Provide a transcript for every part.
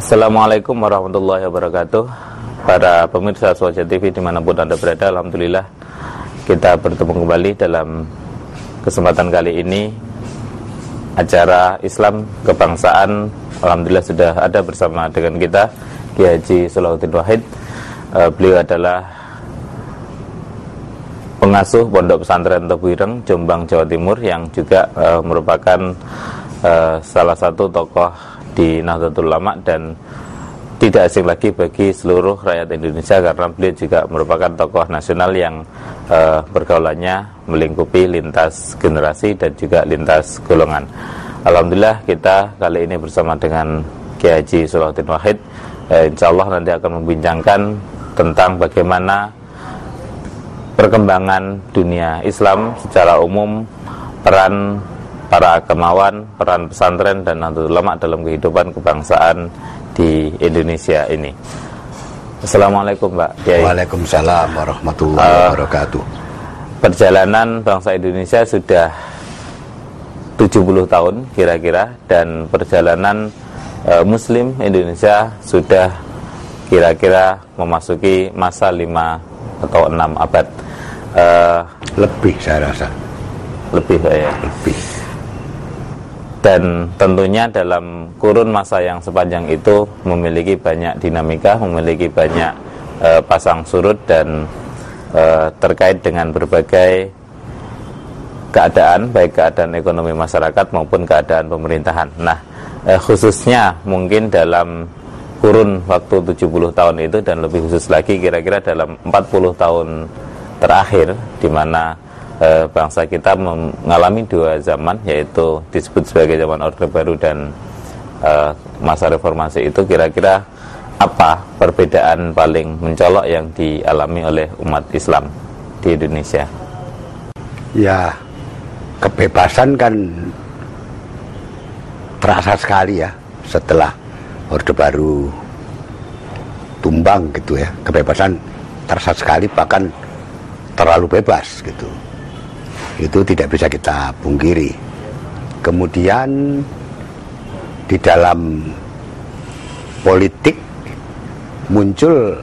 Assalamualaikum warahmatullahi wabarakatuh. Para pemirsa Suaja TV di mana pun Anda berada Alhamdulillah kita bertemu kembali dalam kesempatan kali ini. Acara Islam Kebangsaan Alhamdulillah sudah ada bersama dengan kita Kiai Haji Salahuddin Wahid. Uh, Beliau adalah pengasuh Pondok Pesantren Tebuireng Jombang Jawa Timur yang juga uh, merupakan uh, salah satu tokoh di Nahdlatul Ulama dan tidak asing lagi bagi seluruh rakyat Indonesia karena beliau juga merupakan tokoh nasional yang uh, pergaulannya melingkupi lintas generasi dan juga lintas golongan. Alhamdulillah kita kali ini bersama dengan Kiai Haji Sulahuddin Wahid uh, Insya Allah nanti akan membincangkan tentang bagaimana perkembangan dunia Islam secara umum peran para agamawan, peran pesantren dan nahdlatul ulama dalam kehidupan kebangsaan di Indonesia ini. Assalamualaikum Mbak Kiai. Waalaikumsalam warahmatullahi uh, wabarakatuh. Perjalanan bangsa Indonesia sudah 70 tahun kira-kira dan perjalanan uh, Muslim Indonesia sudah kira-kira memasuki masa 5 atau 6 abad. Uh, lebih saya rasa. Lebih ya. Lebih dan tentunya dalam kurun masa yang sepanjang itu memiliki banyak dinamika, memiliki banyak e, pasang surut dan e, terkait dengan berbagai keadaan baik keadaan ekonomi masyarakat maupun keadaan pemerintahan. Nah, e, khususnya mungkin dalam kurun waktu 70 tahun itu dan lebih khusus lagi kira-kira dalam 40 tahun terakhir di mana eh, bangsa kita mengalami dua zaman yaitu disebut sebagai zaman Orde Baru dan eh, masa reformasi itu kira-kira apa perbedaan paling mencolok yang dialami oleh umat Islam di Indonesia? Ya, kebebasan kan terasa sekali ya setelah Orde Baru tumbang gitu ya. Kebebasan terasa sekali bahkan terlalu bebas gitu itu tidak bisa kita pungkiri kemudian di dalam politik muncul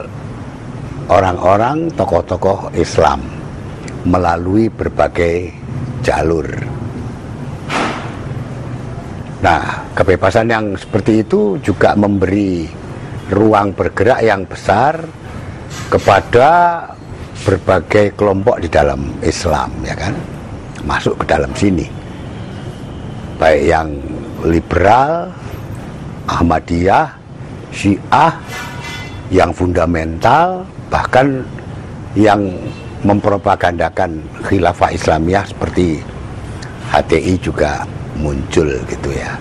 orang-orang tokoh-tokoh Islam melalui berbagai jalur. Nah, kebebasan yang seperti itu juga memberi ruang bergerak yang besar kepada berbagai kelompok di dalam Islam, ya kan? Masuk ke dalam sini. Baik yang liberal, Ahmadiyah, Syiah, yang fundamental, bahkan yang mempropagandakan khilafah Islamiyah seperti HTI juga muncul gitu ya.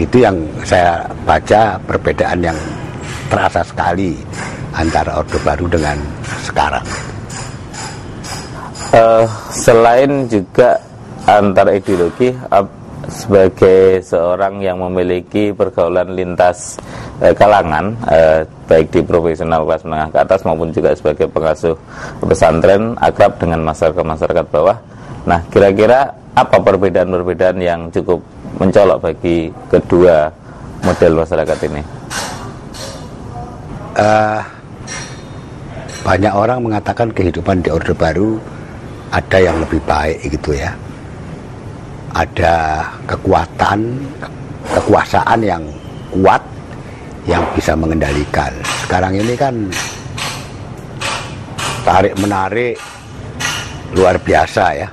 Itu yang saya baca perbedaan yang terasa sekali antara Orde Baru dengan sekarang uh, selain juga antar ideologi sebagai seorang yang memiliki pergaulan lintas uh, kalangan uh, baik di profesional kelas menengah ke atas maupun juga sebagai pengasuh pesantren akrab dengan masyarakat masyarakat bawah. Nah, kira-kira apa perbedaan-perbedaan yang cukup mencolok bagi kedua model masyarakat ini? Uh, banyak orang mengatakan kehidupan di Orde Baru ada yang lebih baik gitu ya. Ada kekuatan kekuasaan yang kuat yang bisa mengendalikan. Sekarang ini kan tarik menarik luar biasa ya.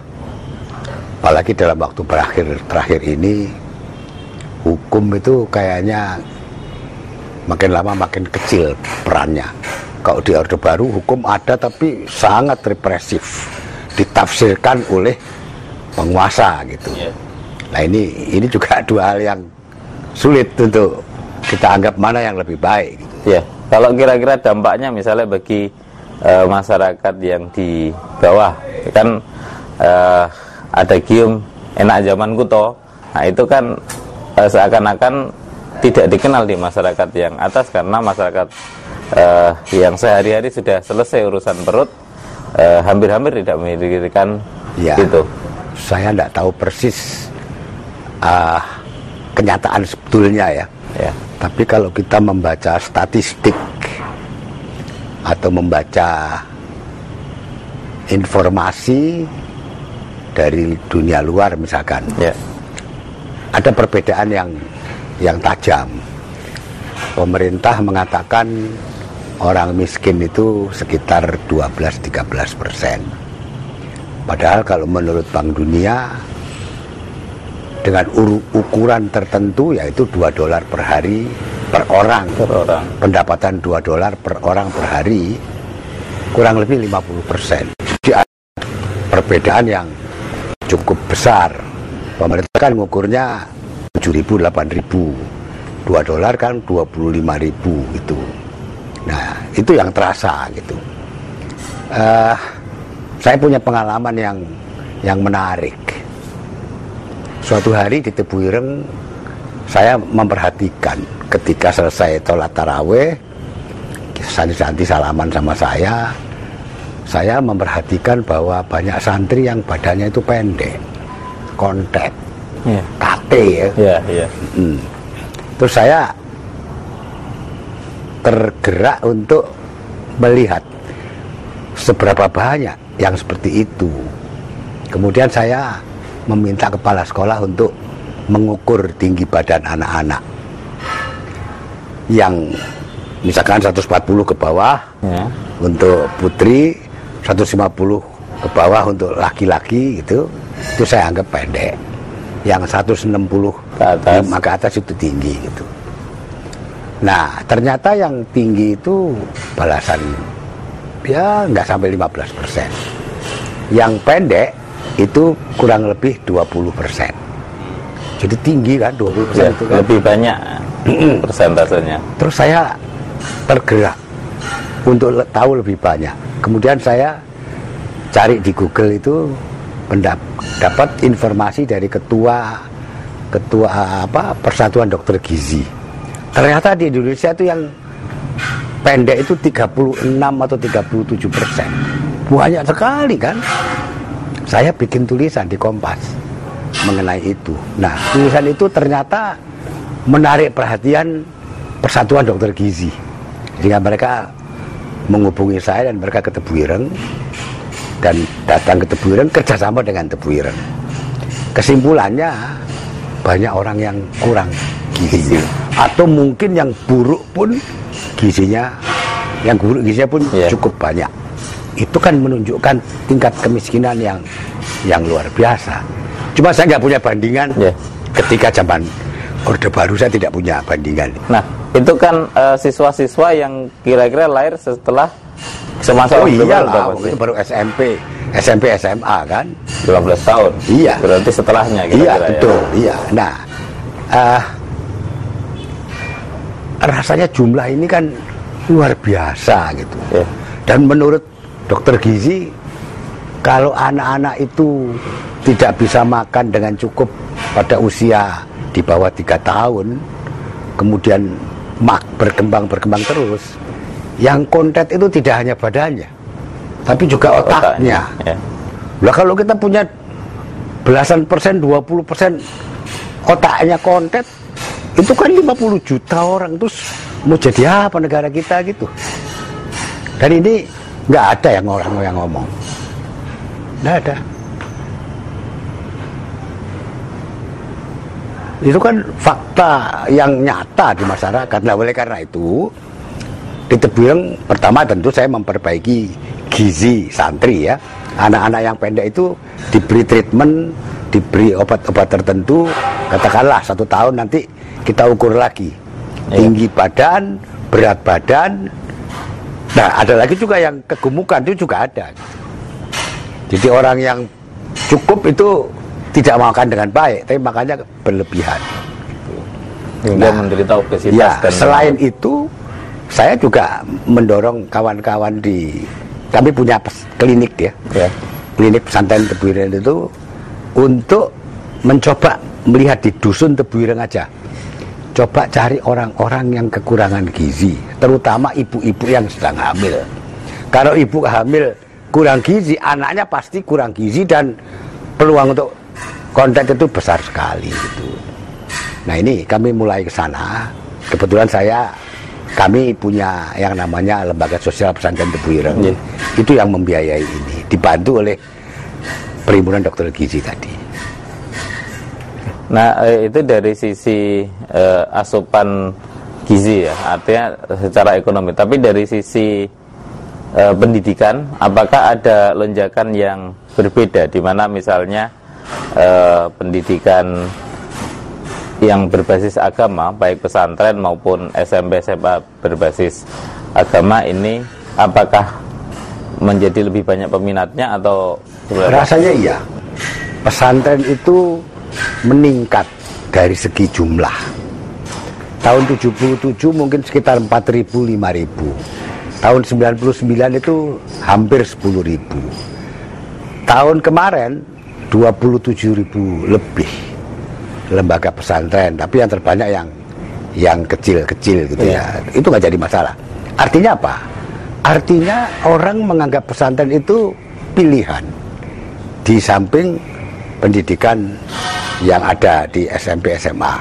Apalagi dalam waktu terakhir terakhir ini hukum itu kayaknya makin lama makin kecil perannya. Kalau di Orde Baru hukum ada tapi sangat represif ditafsirkan oleh penguasa gitu. Yeah. Nah ini ini juga dua hal yang sulit untuk kita anggap mana yang lebih baik. Gitu. Ya, kalau kira-kira dampaknya misalnya bagi uh, masyarakat yang di bawah, kan uh, ada gium enak zaman kuto, nah itu kan uh, seakan-akan tidak dikenal di masyarakat yang atas karena masyarakat uh, yang sehari-hari sudah selesai urusan perut Eh, hampir-hampir tidak memikirkan ya, itu. Saya tidak tahu persis uh, kenyataan sebetulnya ya. ya. Tapi kalau kita membaca statistik atau membaca informasi dari dunia luar misalkan, Ya. ada perbedaan yang yang tajam. Pemerintah mengatakan orang miskin itu sekitar 12-13 persen. Padahal kalau menurut Bank Dunia dengan ukuran tertentu yaitu 2 dolar per hari per orang Per orang. pendapatan 2 dolar per orang per hari kurang lebih 50 persen. Jadi ada perbedaan yang cukup besar. Pemerintah kan ngukurnya 7.000, 8.000. 2 dolar kan 25.000 gitu. Nah, itu yang terasa gitu. Eh, saya punya pengalaman yang yang menarik. Suatu hari di Tebu Ireng saya memperhatikan ketika selesai sholat taraweh santi-santi salaman sama saya saya memperhatikan bahwa banyak santri yang badannya itu pendek kontek Iya. kate ya Iya, iya. Hmm. terus saya tergerak untuk melihat seberapa banyak yang seperti itu kemudian saya meminta kepala sekolah untuk mengukur tinggi badan anak-anak yang misalkan 140 ke bawah Ya. untuk putri 150 ke bawah untuk laki-laki gitu itu saya anggap pendek yang 160 Ke atas. ke atas itu tinggi gitu nah ternyata yang tinggi itu balasan ya nggak sampai 15 persen yang pendek itu kurang lebih 20 persen jadi tinggi kan 20 persen Ya, itu kan lebih banyak persentasenya. Terus saya tergerak untuk le- tahu lebih banyak. Kemudian saya cari di Google itu dapat informasi dari ketua ketua apa Persatuan Dokter Gizi. Ternyata di Indonesia itu yang pendek itu 36 atau 37 persen. Banyak sekali kan. Saya bikin tulisan di Kompas mengenai itu. Nah, tulisan itu ternyata menarik perhatian Persatuan Dokter Gizi. Jika mereka menghubungi saya dan mereka ke Tebu Ireng dan datang ke Tebu Ireng kerjasama dengan Tebu Ireng. Kesimpulannya banyak orang yang kurang gizi atau mungkin yang buruk pun gizinya yang buruk gizinya pun Iya. cukup banyak. Itu kan menunjukkan tingkat kemiskinan yang yang luar biasa. Cuma saya nggak punya bandingan Iya. ketika zaman Orde Baru saya tidak punya bandingan. Nah, itu kan eh, siswa-siswa yang kira-kira lahir setelah semasa Oh Orde iya Baru itu baru SMP, SMP SMA kan. 15 tahun. Iya. Berarti setelahnya Iya kira-kira ya. betul, iya. Nah, eh, rasanya jumlah ini kan luar biasa gitu. Iya. Dan menurut dokter gizi, kalau anak-anak itu tidak bisa makan dengan cukup pada usia di bawah tiga tahun, kemudian mak berkembang berkembang terus, yang kontet itu tidak hanya badannya, tapi juga otaknya. Ya. Lah kalau kita punya belasan persen, 20 persen otaknya kontet, itu kan 50 juta orang terus mau jadi apa negara kita gitu. Dan ini nggak ada yang orang yang ngomong, nggak ada. Itu kan fakta yang nyata di masyarakat. Nah oleh karena itu di Tebireng pertama tentu saya memperbaiki gizi santri ya. Anak-anak yang pendek itu diberi treatment, diberi obat-obat tertentu. Katakanlah satu tahun nanti kita ukur lagi Iya. tinggi badan, berat badan. Nah ada lagi juga yang kegemukan itu juga ada. Jadi orang yang cukup itu tidak makan dengan baik, tapi makannya berlebihan. Hingga Nah, menderita obesitas Ya, dan selain itu, saya juga mendorong kawan-kawan di kami punya pes- klinik ya, ya. klinik pesantren Tebuireng itu untuk mencoba melihat di dusun Tebuireng aja. Coba cari orang-orang yang kekurangan gizi, terutama ibu-ibu yang sedang hamil. Kalau ibu hamil kurang gizi, anaknya pasti kurang gizi dan peluang untuk konten itu besar sekali gitu. Nah ini kami mulai ke sana kebetulan saya kami punya yang namanya lembaga sosial pesantren Tebu Ireng. Iya. Itu yang membiayai ini, dibantu oleh perhimpunan dokter gizi tadi. Nah, eh, itu dari sisi eh, asupan gizi ya, artinya secara ekonomi. Tapi dari sisi eh, pendidikan, apakah ada lonjakan yang berbeda di mana misalnya eh, pendidikan yang berbasis agama, baik pesantren maupun SMP SMA berbasis agama ini apakah menjadi lebih banyak peminatnya atau? Rasanya iya. Pesantren itu meningkat dari segi jumlah. Tahun 77 mungkin sekitar 4.000 5.000. Tahun 99 itu hampir 10.000. Tahun kemarin 27.000 lebih lembaga pesantren, tapi yang terbanyak yang yang kecil-kecil gitu Iya. ya. Itu nggak jadi masalah. Artinya apa? Artinya orang menganggap pesantren itu pilihan di samping pendidikan yang ada di SMP SMA.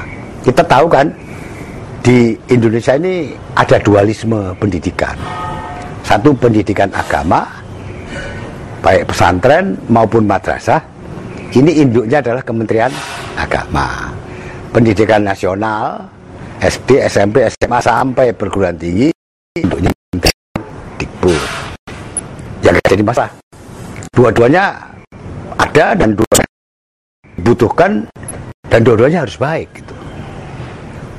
Kita tahu kan di Indonesia ini ada dualisme pendidikan. Satu pendidikan agama, baik pesantren maupun madrasah, ini induknya adalah Kementerian Agama. Pendidikan nasional, SD, SMP, SMA sampai perguruan tinggi, induknya Kementerian Dikbud. Yang jadi masalah. Dua-duanya ada dan dua dibutuhkan dan dua-duanya harus baik gitu.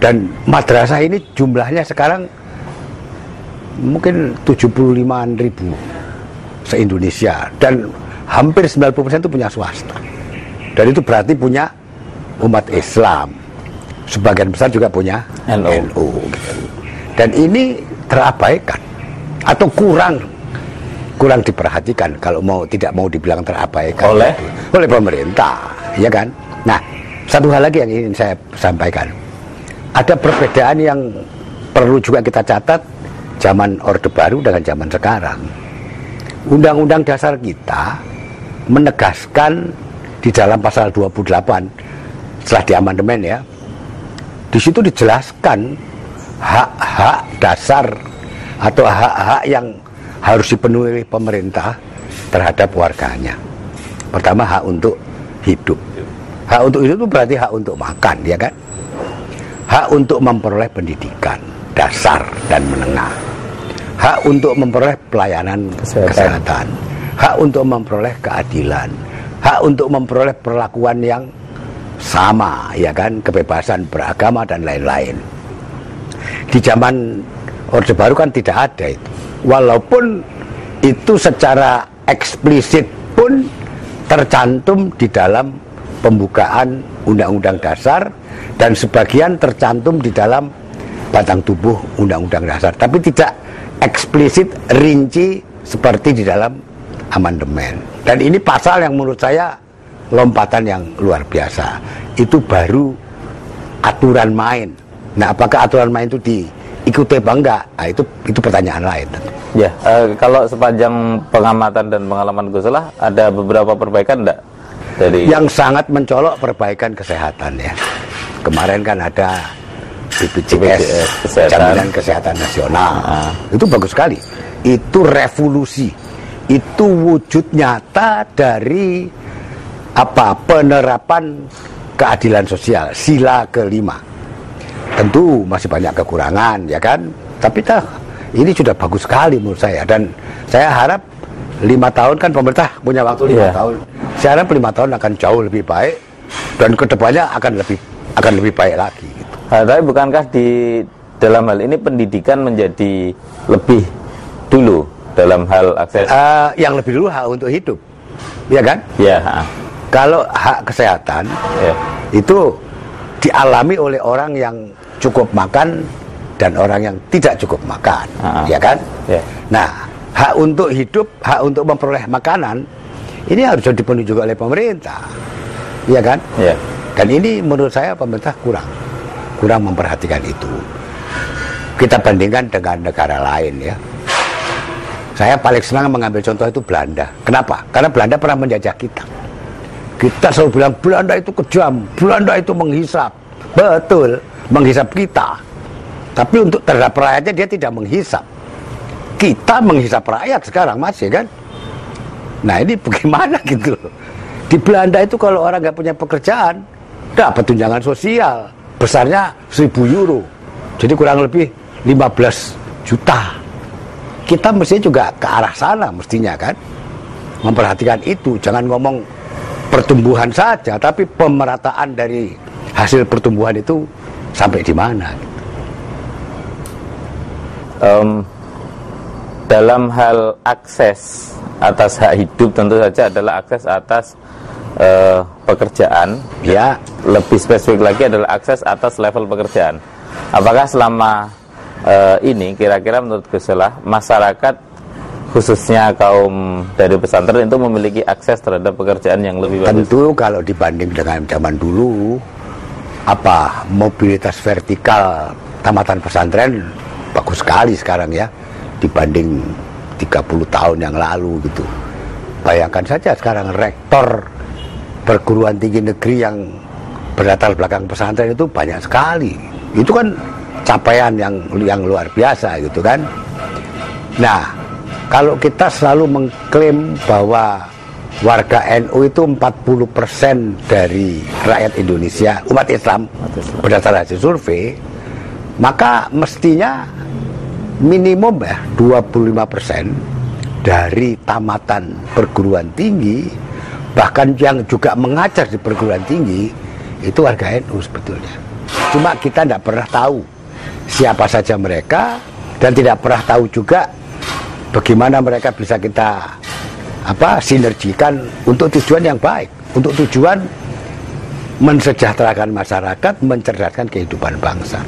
Dan madrasah ini jumlahnya sekarang mungkin 75 ribu se-Indonesia dan hampir 90% itu punya swasta. Dan itu berarti punya umat Islam. Sebagian besar juga punya NU. NU gitu. Dan ini terabaikan atau kurang kurang diperhatikan kalau mau tidak mau dibilang terabaikan Oleh? oleh pemerintah, ya kan? Nah, satu hal lagi yang ingin saya sampaikan. Ada perbedaan yang perlu juga kita catat zaman Orde Baru dengan zaman sekarang. Undang-undang dasar kita menegaskan di dalam pasal 28 setelah diamandemen ya. Di situ dijelaskan hak-hak dasar atau hak-hak yang harus dipenuhi oleh pemerintah terhadap warganya. Pertama hak untuk hidup. Hak untuk hidup itu berarti hak untuk makan, ya kan? Hak untuk memperoleh pendidikan dasar dan menengah. Hak untuk memperoleh pelayanan Kesehatan. kesehatan. Hak untuk memperoleh keadilan. Hak untuk memperoleh perlakuan yang sama, ya kan? Kebebasan beragama dan lain-lain. Di zaman Orde Baru kan tidak ada itu. Walaupun itu secara eksplisit pun tercantum di dalam pembukaan Undang-Undang Dasar dan sebagian tercantum di dalam batang tubuh Undang-Undang Dasar. Tapi tidak eksplisit rinci seperti di dalam amandemen. Dan ini pasal yang menurut saya lompatan yang luar biasa. Itu baru aturan main. Nah, apakah aturan main itu diikuti apa enggak? Nah, itu itu pertanyaan lain. Ya, eh, kalau sepanjang pengamatan dan pengalaman Gus Solah ada beberapa perbaikan enggak dari Yang sangat mencolok perbaikan kesehatan ya. Kemarin kan ada BPJS, BPJS Kesehatan. Jaminan Kesehatan Nasional. Ah. Itu bagus sekali. Itu revolusi. Itu wujud nyata dari apa penerapan keadilan sosial sila kelima. Tentu masih banyak kekurangan ya kan. Tapi tah ini sudah bagus sekali menurut saya dan saya harap lima tahun kan pemerintah punya waktu lima Iya. tahun. Saya harap lima tahun akan jauh lebih baik dan ke depannya akan lebih akan lebih baik lagi. Gitu. Ah, tapi bukankah di dalam hal ini pendidikan menjadi lebih dulu dalam hal akses? Eh, yang lebih dulu hak untuk hidup, ya kan? ya, ah, Kalau hak kesehatan ya. itu dialami oleh orang yang cukup makan dan orang yang tidak cukup makan, Ah. ya kan? Ya. Nah, hak untuk hidup, hak untuk memperoleh makanan ini harus dipenuhi juga oleh pemerintah, ya kan? Ya. Dan ini menurut saya pemerintah kurang, kurang memperhatikan itu. Kita bandingkan dengan negara lain ya. Saya paling senang mengambil contoh itu Belanda. Kenapa? Karena Belanda pernah menjajah kita. Kita selalu bilang Belanda itu kejam, Belanda itu menghisap. Betul, menghisap kita. Tapi untuk terhadap rakyatnya dia tidak menghisap. Kita menghisap rakyat sekarang masih kan. Nah ini bagaimana gitu Di Belanda itu kalau orang nggak punya pekerjaan, dapat tunjangan sosial besarnya 1000 euro. Jadi kurang lebih 15 juta. Kita mesti juga ke arah sana mestinya kan. Memperhatikan itu, jangan ngomong pertumbuhan saja, tapi pemerataan dari hasil pertumbuhan itu sampai di mana. Um, dalam hal akses atas hak hidup tentu saja adalah akses atas uh, pekerjaan. Ya. Lebih spesifik lagi adalah akses atas level pekerjaan. Apakah selama uh, ini kira-kira menurut Gus masyarakat khususnya kaum dari pesantren itu memiliki akses terhadap pekerjaan yang lebih bagus. Tentu kalau dibanding dengan zaman dulu apa mobilitas vertikal tamatan pesantren bagus sekali sekarang ya dibanding 30 tahun yang lalu gitu. Bayangkan saja sekarang rektor perguruan tinggi negeri yang berlatar belakang pesantren itu banyak sekali. Itu kan capaian yang yang luar biasa gitu kan. Nah, kalau kita selalu mengklaim bahwa warga NU itu 40% dari rakyat Indonesia, umat Islam, berdasarkan hasil survei, maka mestinya minimum ya 25% dari tamatan perguruan tinggi bahkan yang juga mengajar di perguruan tinggi itu warga NU sebetulnya. Cuma kita tidak pernah tahu siapa saja mereka dan tidak pernah tahu juga bagaimana mereka bisa kita apa sinergikan untuk tujuan yang baik, untuk tujuan mensejahterakan masyarakat, mencerdaskan kehidupan bangsa.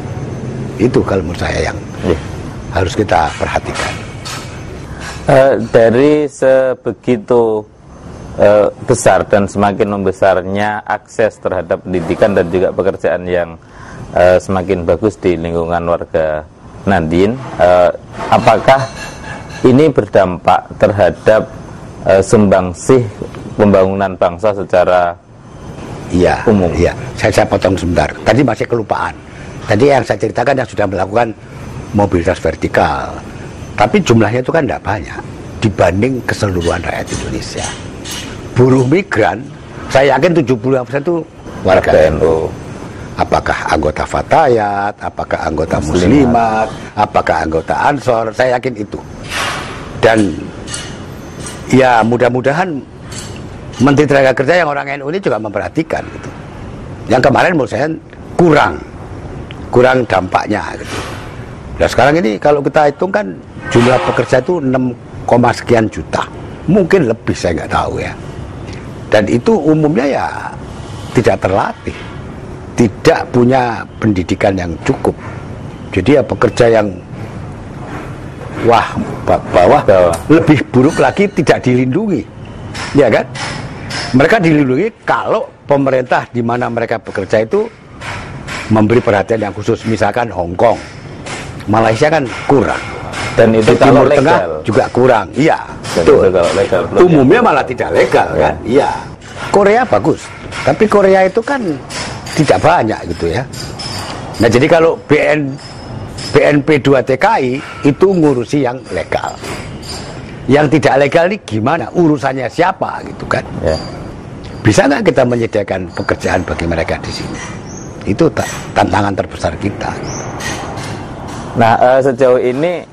Itu kalau menurut saya yang ya. harus kita perhatikan. Uh, dari sebegitu uh, besar dan semakin membesarnya akses terhadap pendidikan dan juga pekerjaan yang uh, semakin bagus di lingkungan warga Nandin, uh, apakah ini berdampak terhadap uh, sumbangsih pembangunan bangsa secara iya, umum. Iya, saya, saya potong sebentar. Tadi masih kelupaan. Tadi yang saya ceritakan yang sudah melakukan mobilitas vertikal. Tapi jumlahnya itu kan tidak banyak dibanding keseluruhan rakyat Indonesia. Buruh migran, saya yakin 70% itu warga NU. Apakah anggota Fatayat, apakah anggota Muslimat, apakah anggota Ansor, saya yakin itu. Dan ya mudah-mudahan Menteri Tenaga Kerja yang orang NU ini juga memperhatikan gitu. Yang kemarin menurut saya kurang, kurang dampaknya gitu. Nah sekarang ini kalau kita hitung kan jumlah pekerja itu 6, sekian juta, mungkin lebih saya nggak tahu ya. Dan itu umumnya ya tidak terlatih, tidak punya pendidikan yang cukup. Jadi ya pekerja yang wah bawah, bawah. Lebih buruk lagi tidak dilindungi. Ya kan? Mereka dilindungi kalau pemerintah di mana mereka bekerja itu memberi perhatian yang khusus. Misalkan Hong Kong. Malaysia kan kurang. Dan itu di Timur legal. Tengah juga kurang. Iya. Itu legal, umumnya malah tidak legal ya. kan? Iya. Korea bagus. Tapi Korea itu kan tidak banyak gitu ya. Nah jadi kalau BN BNP 2 TKI itu ngurusi yang legal. Yang tidak legal ini gimana? Urusannya siapa gitu kan? Ya. Bisa nggak kita menyediakan pekerjaan bagi mereka di sini? Itu tantangan terbesar kita. Nah, uh, sejauh ini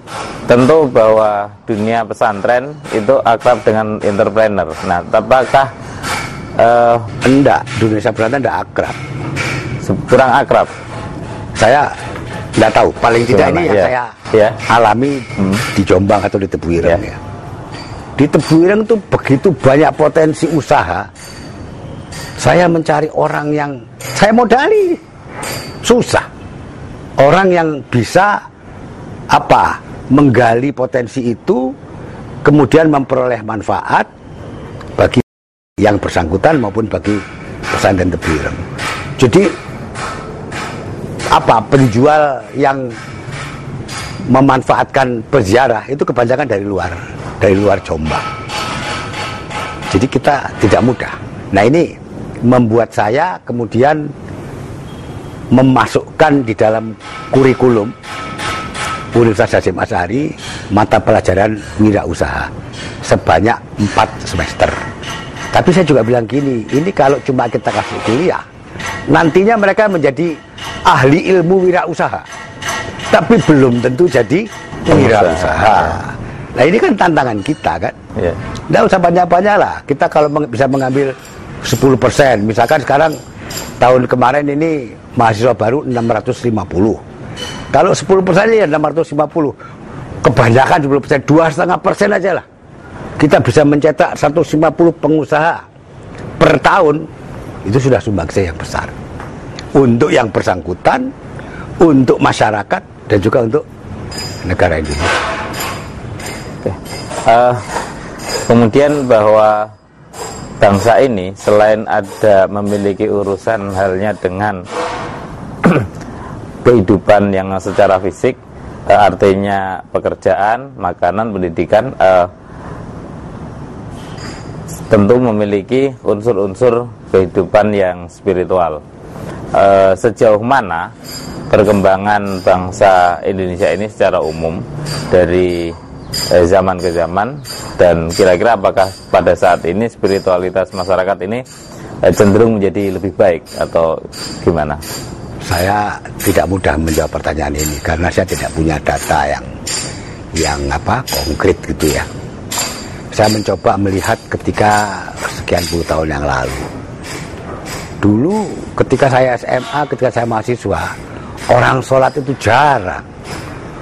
tentu bahwa dunia pesantren itu akrab dengan entrepreneur. Nah, apakah uh, enggak dunia pesantren enggak akrab? Kurang akrab. Saya Nggak tahu, paling tidak ini yang ya. saya ya. alami hmm. di Jombang atau di Tebuireng ya. ya. Di Tebuireng itu begitu banyak potensi usaha. Saya mencari orang yang saya modali susah. Orang yang bisa apa menggali potensi itu kemudian memperoleh manfaat bagi yang bersangkutan maupun bagi pesantren Tebuireng. Jadi apa penjual yang memanfaatkan peziarah itu kebanyakan dari luar dari luar Jombang jadi kita tidak mudah nah ini membuat saya kemudian memasukkan di dalam kurikulum Universitas Hasyim Asyari mata pelajaran wirausaha sebanyak 4 semester. Tapi saya juga bilang gini, ini kalau cuma kita kasih kuliah, nantinya mereka menjadi ahli ilmu wirausaha. Tapi belum tentu jadi wirausaha. Nah ini kan tantangan kita kan. Ya. Nggak usah banyak-banyak lah. Kita kalau meng- bisa mengambil 10%, misalkan sekarang tahun kemarin ini mahasiswa baru 650. Kalau 10% ya 650. Kebanyakan 10%, dua setengah persen aja lah. Kita bisa mencetak 150 pengusaha per tahun. Itu sudah sumbangsi yang besar. Untuk yang bersangkutan, untuk masyarakat, dan juga untuk negara Indonesia. Oke. Eh, kemudian bahwa bangsa ini selain ada memiliki urusan halnya dengan kehidupan yang secara fisik, eh, artinya pekerjaan, makanan, pendidikan, eh, tentu memiliki unsur-unsur kehidupan yang spiritual. Eh, sejauh mana perkembangan bangsa Indonesia ini secara umum dari eh, zaman ke zaman dan kira-kira apakah pada saat ini spiritualitas masyarakat ini eh, cenderung menjadi lebih baik atau gimana? Saya tidak mudah menjawab pertanyaan ini karena saya tidak punya data yang yang apa konkret gitu ya. Saya mencoba melihat ketika sekian puluh tahun yang lalu. Dulu ketika saya SMA, ketika saya mahasiswa, orang sholat itu jarang.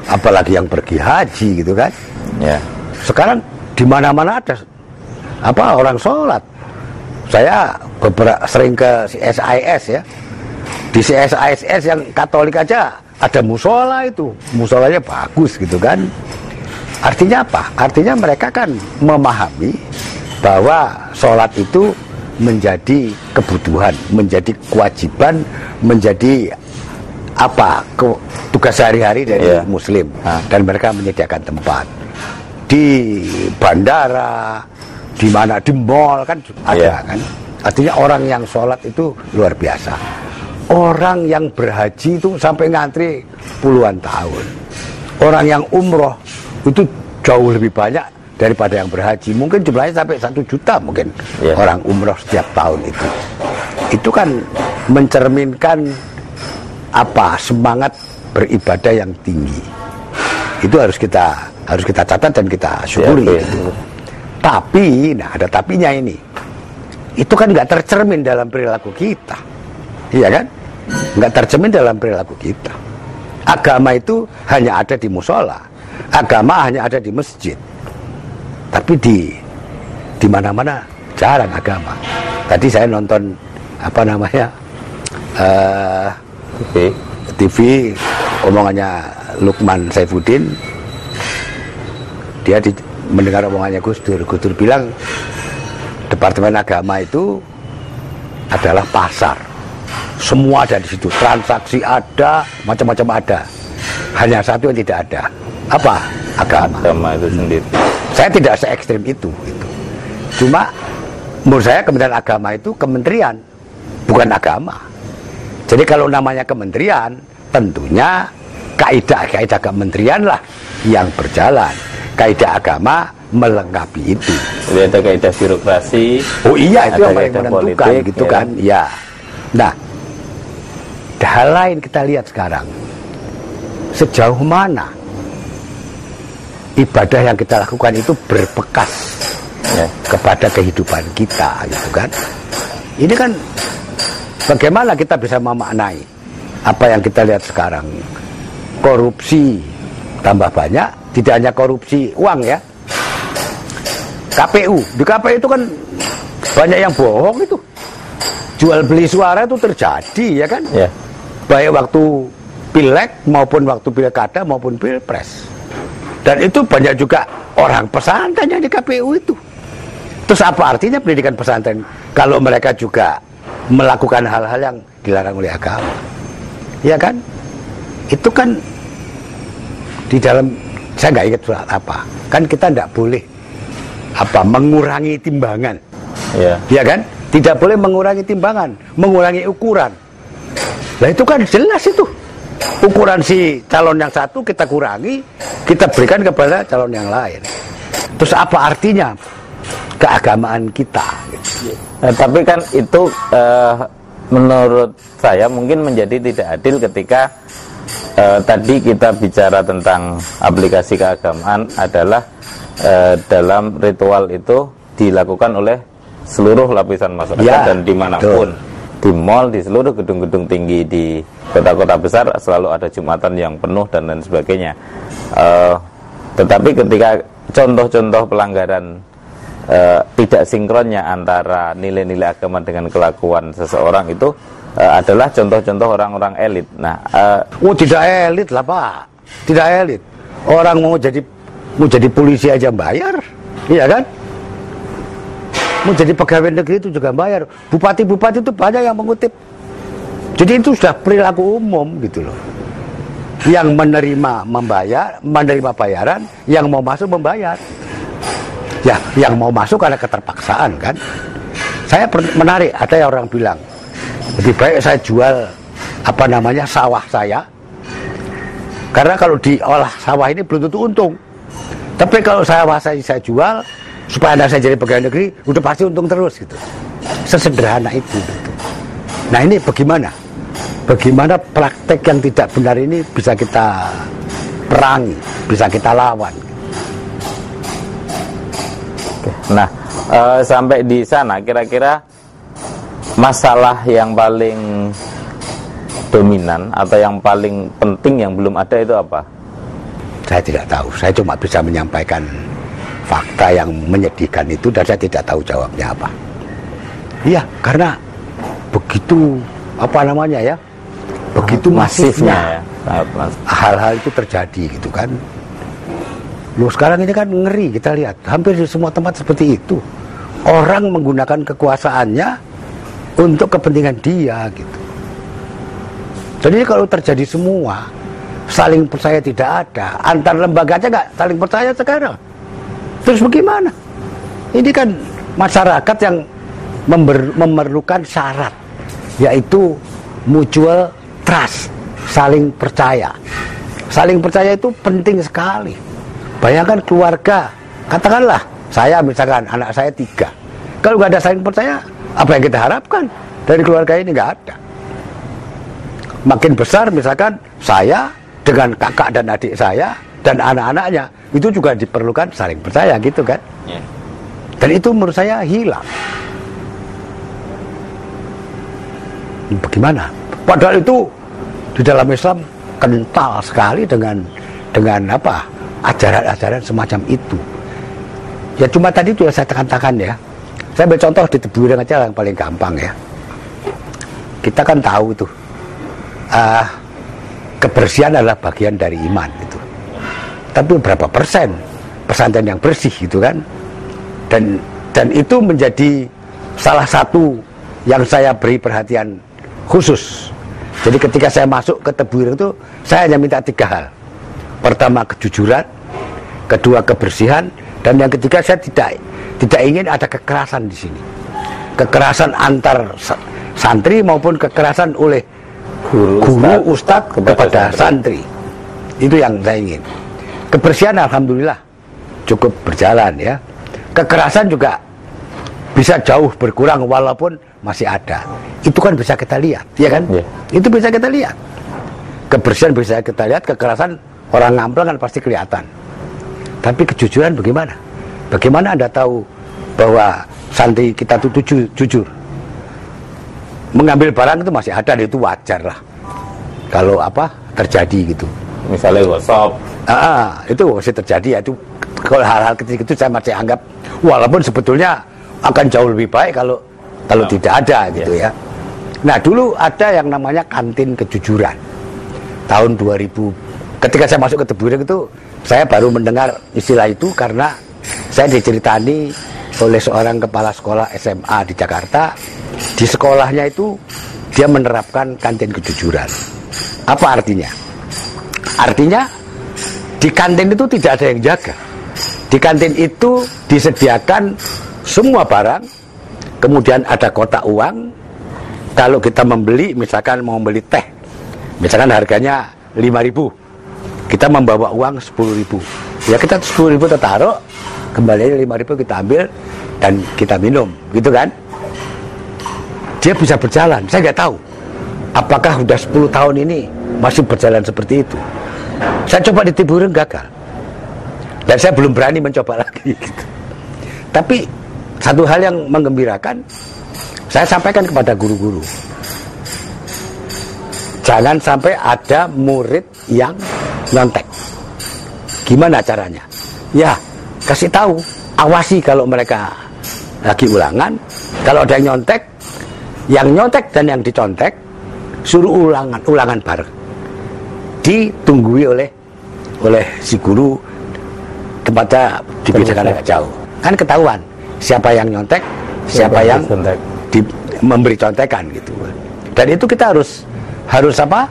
Apalagi yang pergi haji gitu kan. Ya, Sekarang di mana-mana ada apa orang sholat. Saya beberapa sering ke SIS ya. Di CSIS yang Katolik aja ada musola itu, musolanya bagus gitu kan. Artinya apa? Artinya mereka kan memahami bahwa sholat itu menjadi kebutuhan, menjadi kewajiban, menjadi apa ke- tugas sehari-hari dari Iya. Muslim Ah. dan mereka menyediakan tempat di bandara, di mana di mall kan ada Iya. kan. Artinya orang yang sholat itu luar biasa. Orang yang berhaji itu sampai ngantri puluhan tahun. Orang yang umroh itu jauh lebih banyak daripada yang berhaji. Mungkin jumlahnya sampai satu juta mungkin Iya. orang umroh setiap tahun itu. Itu kan mencerminkan apa semangat beribadah yang tinggi. Itu harus kita harus kita catat dan kita syukuri. Iya, gitu. betul. Tapi, nah ada tapinya ini. Itu kan nggak tercermin dalam perilaku kita. Iya kan? Nggak tercermin dalam perilaku kita. Agama itu hanya ada di musola. Agama hanya ada di masjid. Tapi di di mana-mana jarang agama. Tadi saya nonton apa namanya eh oke. TV omongannya Lukman Saifuddin. Dia di, mendengar omongannya Gus Dur. Gus Dur bilang Departemen Agama itu adalah pasar. Semua ada di situ. Transaksi ada macam-macam ada. Hanya satu yang tidak ada. Apa? Agama. Agama itu sendiri. Saya tidak se ekstrim itu gitu. cuma menurut saya kementerian agama itu kementerian bukan agama jadi kalau namanya kementerian tentunya kaidah-kaidah kementerian lah yang berjalan kaidah agama melengkapi itu Jadi ada kaidah birokrasi. oh iya itu Ada yang paling menentukan politik, gitu ya. kan ya nah hal lain kita lihat sekarang sejauh mana ibadah yang kita lakukan itu berbekas Ya. kepada kehidupan kita gitu kan? Ini kan bagaimana kita bisa memaknai apa yang kita lihat sekarang? Korupsi tambah banyak tidak hanya korupsi uang ya. KPU di KPU itu kan banyak yang bohong itu. Jual beli suara itu terjadi ya kan? Ya. baik waktu pileg maupun waktu pilkada maupun pilpres dan itu banyak juga orang pesantren yang di KPU itu. Terus apa artinya pendidikan pesantren? Kalau mereka juga melakukan hal-hal yang dilarang oleh agama. Ya kan? Itu kan di dalam saya nggak ingat surat apa. Kan kita tidak boleh apa mengurangi timbangan. Ya. ya kan? Tidak boleh mengurangi timbangan mengurangi ukuran. Nah itu kan jelas itu ukuran si calon yang satu kita kurangi, kita berikan kepada calon yang lain. Terus apa artinya keagamaan kita? Nah, tapi kan itu uh, menurut saya mungkin menjadi tidak adil ketika uh, tadi kita bicara tentang aplikasi keagamaan adalah uh, dalam ritual itu dilakukan oleh seluruh lapisan masyarakat ya, dan di mana pun. Betul di mall, di seluruh gedung-gedung tinggi di kota-kota besar selalu ada jumatan yang penuh dan lain sebagainya. Uh, tetapi ketika contoh-contoh pelanggaran uh, tidak sinkronnya antara nilai-nilai agama dengan kelakuan seseorang itu uh, adalah contoh-contoh orang-orang elit. Nah, uh, oh tidak elit lah pak, tidak elit. Orang mau jadi mau jadi polisi aja bayar, iya kan? Mau jadi pegawai negeri itu juga bayar. Bupati-bupati itu banyak yang mengutip. Jadi itu sudah perilaku umum gitu loh. Yang menerima membayar, menerima bayaran, yang mau masuk membayar. Ya, yang mau masuk karena keterpaksaan kan. Saya menarik, ada yang orang bilang, lebih baik saya jual apa namanya sawah saya. Karena kalau diolah sawah ini belum tentu untung. Tapi kalau sawah saya, saya jual, supaya anak saya jadi pegawai negeri udah pasti untung terus gitu sesederhana itu gitu. nah ini bagaimana bagaimana praktek yang tidak benar ini bisa kita perangi bisa kita lawan nah e, sampai di sana kira-kira masalah yang paling dominan atau yang paling penting yang belum ada itu apa? Saya tidak tahu. Saya cuma bisa menyampaikan fakta yang menyedihkan itu dan saya tidak tahu jawabnya apa. Iya, karena begitu apa namanya ya, begitu masifnya hal-hal itu terjadi gitu kan. Loh sekarang ini kan ngeri kita lihat hampir di semua tempat seperti itu. Orang menggunakan kekuasaannya untuk kepentingan dia gitu. Jadi kalau terjadi semua saling percaya tidak ada antar lembaga aja nggak saling percaya sekarang Terus bagaimana? Ini kan masyarakat yang memerlukan syarat, yaitu mutual trust, saling percaya. Saling percaya itu penting sekali. Bayangkan keluarga, katakanlah saya misalkan anak saya tiga. Kalau nggak ada saling percaya, apa yang kita harapkan dari keluarga ini nggak ada. Makin besar misalkan saya dengan kakak dan adik saya dan anak-anaknya itu juga diperlukan saling percaya gitu kan. Yeah. dan itu menurut saya hilang bagaimana? Padahal itu di dalam Islam kental sekali dengan dengan apa? Ajaran-ajaran semacam itu. Ya cuma tadi itu yang saya tekan-tekan ya. Saya ambil contoh di Tebuireng aja yang paling gampang ya. Kita kan tahu itu uh, kebersihan adalah bagian dari iman itu tapi berapa persen? Pesantren yang bersih gitu kan? Dan dan itu menjadi salah satu yang saya beri perhatian khusus. Jadi ketika saya masuk ke Tebuir itu saya hanya minta tiga hal. Pertama kejujuran kedua kebersihan dan yang ketiga saya tidak tidak ingin ada kekerasan di sini. Kekerasan antar santri maupun kekerasan oleh guru, guru ustadz, kepada, kepada santri. santri. Itu yang saya ingin Kebersihan alhamdulillah cukup berjalan ya. Kekerasan juga bisa jauh berkurang walaupun masih ada. Itu kan bisa kita lihat, ya kan? Yeah. Itu bisa kita lihat. Kebersihan bisa kita lihat, kekerasan orang ngampel kan pasti kelihatan. Tapi kejujuran bagaimana? Bagaimana Anda tahu bahwa santri kita itu jujur, jujur? Mengambil barang itu masih ada, itu wajar lah. Kalau apa terjadi gitu. Misalnya WhatsApp Ah, itu masih terjadi ya itu kalau hal-hal kecil itu saya masih anggap walaupun sebetulnya akan jauh lebih baik kalau kalau oh. tidak ada gitu yes. ya. Nah dulu ada yang namanya kantin kejujuran tahun 2000 ketika saya masuk ke Tebuireng itu saya baru mendengar istilah itu karena saya diceritani oleh seorang kepala sekolah SMA di Jakarta di sekolahnya itu dia menerapkan kantin kejujuran apa artinya artinya di kantin itu tidak ada yang jaga. Di kantin itu disediakan semua barang, kemudian ada kotak uang. Kalau kita membeli, misalkan mau beli teh, Misalkan harganya 5000 kita membawa uang 10.000 ya kita 10.000 kita taruh kembali 5.000 kita ambil dan kita minum gitu kan dia bisa berjalan saya nggak tahu apakah sudah 10 tahun ini masih berjalan seperti itu saya coba di gagal dan saya belum berani mencoba lagi gitu. tapi satu hal yang menggembirakan saya sampaikan kepada guru-guru jangan sampai ada murid yang nyontek. Gimana caranya? Ya, kasih tahu, awasi kalau mereka lagi ulangan. Kalau ada yang nyontek, yang nyontek dan yang dicontek, suruh ulangan, ulangan bareng. Ditunggui oleh oleh si guru tempatnya dibedakan agak jauh. Kan ketahuan siapa yang nyontek, siapa, yang di, memberi contekan gitu. Dan itu kita harus harus apa?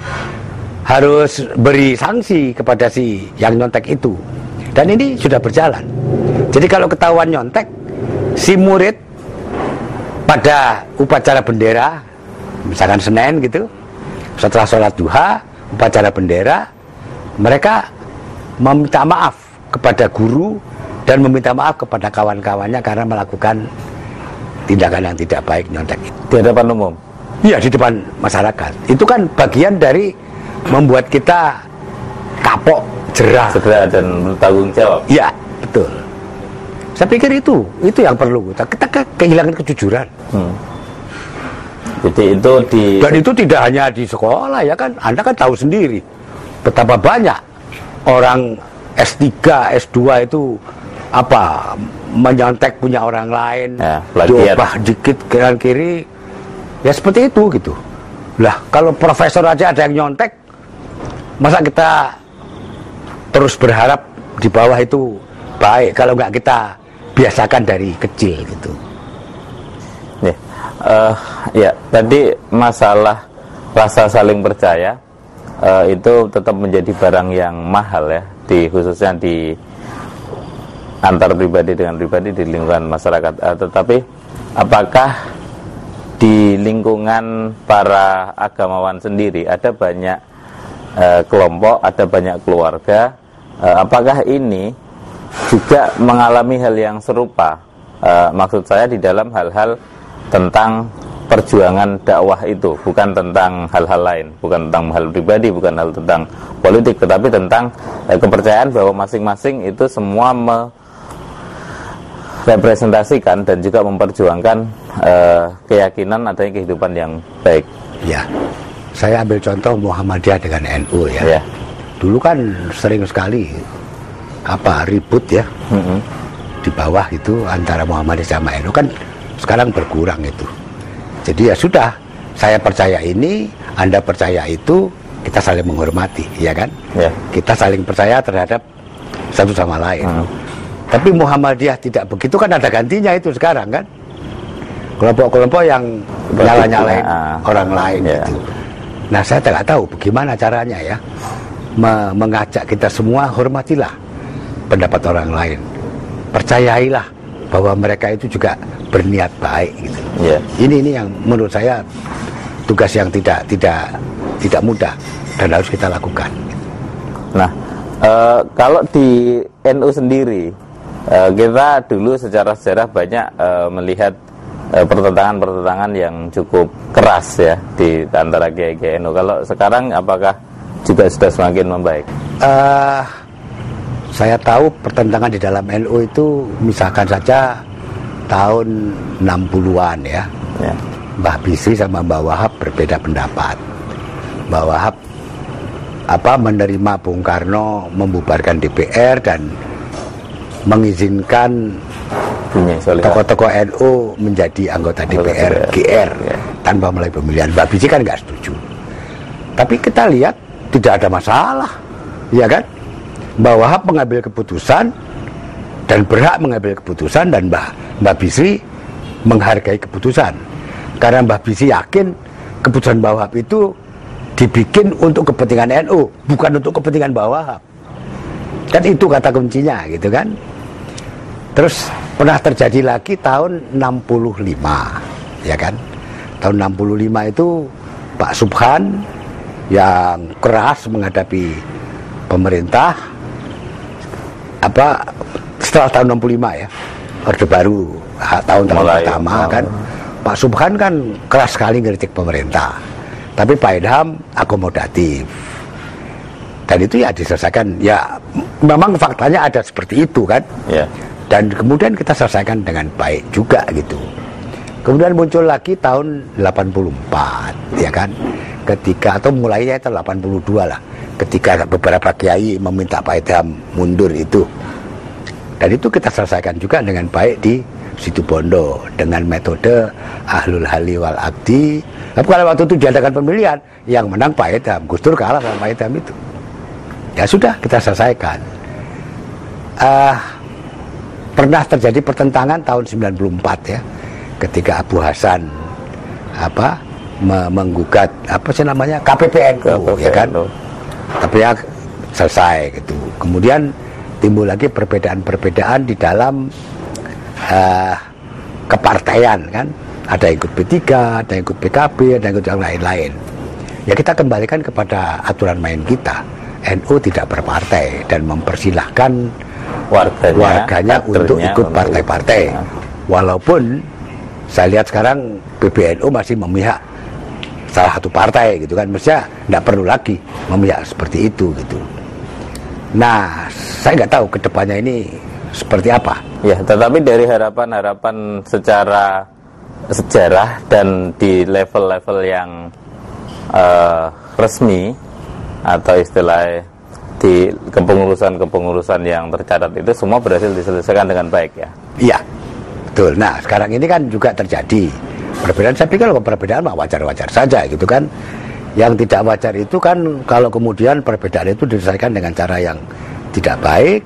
harus beri sanksi kepada si yang nyontek itu. Dan ini sudah berjalan. Jadi kalau ketahuan nyontek, si murid pada upacara bendera, misalkan Senin gitu, setelah sholat duha, upacara bendera, mereka meminta maaf kepada guru dan meminta maaf kepada kawan-kawannya karena melakukan tindakan yang tidak baik nyontek. Di hadapan umum? Iya, di depan masyarakat. Itu kan bagian dari membuat kita kapok, jerah. Segera dan bertanggung jawab. Ya, betul. Saya pikir itu, itu yang perlu. Kita kehilangan kejujuran. Hmm. Jadi itu di dan itu tidak hanya di sekolah ya kan. Anda kan tahu sendiri betapa banyak orang S3, S2 itu apa menyontek punya orang lain, ya, diubah dikit kanan kiri, ya seperti itu gitu. Lah kalau profesor aja ada yang nyontek, masa kita terus berharap di bawah itu baik kalau nggak kita biasakan dari kecil gitu. Uh, ya tadi masalah rasa saling percaya uh, itu tetap menjadi barang yang mahal ya di khususnya di antar pribadi dengan pribadi di lingkungan masyarakat. Uh, tetapi apakah di lingkungan para agamawan sendiri ada banyak uh, kelompok, ada banyak keluarga. Uh, apakah ini juga mengalami hal yang serupa? Uh, maksud saya di dalam hal-hal tentang perjuangan dakwah itu, bukan tentang hal-hal lain, bukan tentang hal pribadi, bukan hal tentang politik, tetapi tentang uh, kepercayaan bahwa masing-masing itu semua merepresentasikan dan juga memperjuangkan uh, keyakinan adanya kehidupan yang baik. Ya. Saya ambil contoh Muhammadiyah dengan NU ya. ya. Dulu kan sering sekali apa ribut ya mm -hmm. di bawah itu antara Muhammadiyah sama NU kan sekarang berkurang itu. Jadi ya sudah, saya percaya ini, Anda percaya itu, kita saling menghormati, ya kan? Ya. Kita saling percaya terhadap satu sama lain. Mm. Tapi Muhammadiyah tidak begitu kan ada gantinya itu sekarang kan? Kelompok-kelompok yang nyala-nyalain ah. orang lain yeah. gitu. Nah saya tidak tahu bagaimana caranya ya mengajak kita semua hormatilah pendapat orang lain. Percayailah bahwa mereka itu juga berniat baik gitu. Yeah. Ini ini yang menurut saya tugas yang tidak tidak tidak mudah dan harus kita lakukan. Nah, e, kalau di NU sendiri e, kita dulu secara sejarah banyak e, melihat pertentangan-pertentangan yang cukup keras ya di antara kiai-kiai NU. Kalau sekarang apakah juga sudah semakin membaik? Uh, saya tahu pertentangan di dalam NU itu misalkan saja tahun 60-an ya. ya. Mbah Bisri sama Mbah Wahab berbeda pendapat. Mbah Wahab apa menerima Bung Karno membubarkan DPR dan mengizinkan tokoh-tokoh NU menjadi anggota DPR, GR ya. tanpa melalui pemilihan. Mbak Biji kan nggak setuju. Tapi kita lihat tidak ada masalah, ya kan? Mbak Wahab mengambil keputusan dan berhak mengambil keputusan dan Mbak Mbak Bisri menghargai keputusan. Karena Mbak Bisri yakin keputusan Mbak Wahab itu dibikin untuk kepentingan NU, bukan untuk kepentingan Mbak Wahab. Kan itu kata kuncinya gitu kan. Terus pernah terjadi lagi tahun 65 ya kan tahun 65 itu Pak Subhan yang keras menghadapi pemerintah apa setelah tahun 65 ya Orde Baru tahun tahun Mulai, pertama oh. kan. Pak Subhan kan keras sekali ngeritik pemerintah tapi Pak Ilham akomodatif. Dan itu ya diselesaikan ya memang faktanya ada seperti itu kan. Ya. dan kemudian kita selesaikan dengan baik juga gitu. Kemudian muncul lagi tahun 84 ya kan. Ketika atau mulainya itu 82 lah ketika beberapa kiai meminta Pak Idham mundur itu. Dan itu kita selesaikan juga dengan baik di situ Bondo dengan metode ahlul hali wal akdi tapi kalau waktu itu diadakan pemilihan yang menang Pak Idham Gus Dur kalah sama Pak Idham itu. Ya sudah kita selesaikan. Ah, pernah terjadi pertentangan tahun 94 ya ketika Abu Hasan apa me- menggugat apa sih namanya KPPNU ya kan. Tapi ya selesai gitu. Kemudian timbul lagi perbedaan-perbedaan di dalam eh, kepartaian kan? Ada yang ikut P3 ada yang ikut PKB ada yang ikut yang lain-lain. Ya kita kembalikan kepada aturan main kita. NU tidak berpartai dan mempersilahkan Warganya, warganya untuk ikut partai-partai. walaupun saya lihat sekarang PBNU masih memihak salah satu partai gitu kan. Mestinya tidak perlu lagi memihak seperti itu gitu. Nah saya nggak tahu ke depannya ini seperti apa. Ya, tetapi dari harapan-harapan secara sejarah dan di level-level yang eh, resmi atau istilah di kepengurusan-kepengurusan yang tercatat itu semua berhasil diselesaikan dengan baik ya. iya betul. Nah sekarang ini kan juga terjadi perbedaan saya pikir kalau perbedaan mah wajar-wajar saja gitu kan. Yang tidak wajar itu kan kalau kemudian perbedaan itu diselesaikan dengan cara yang tidak baik.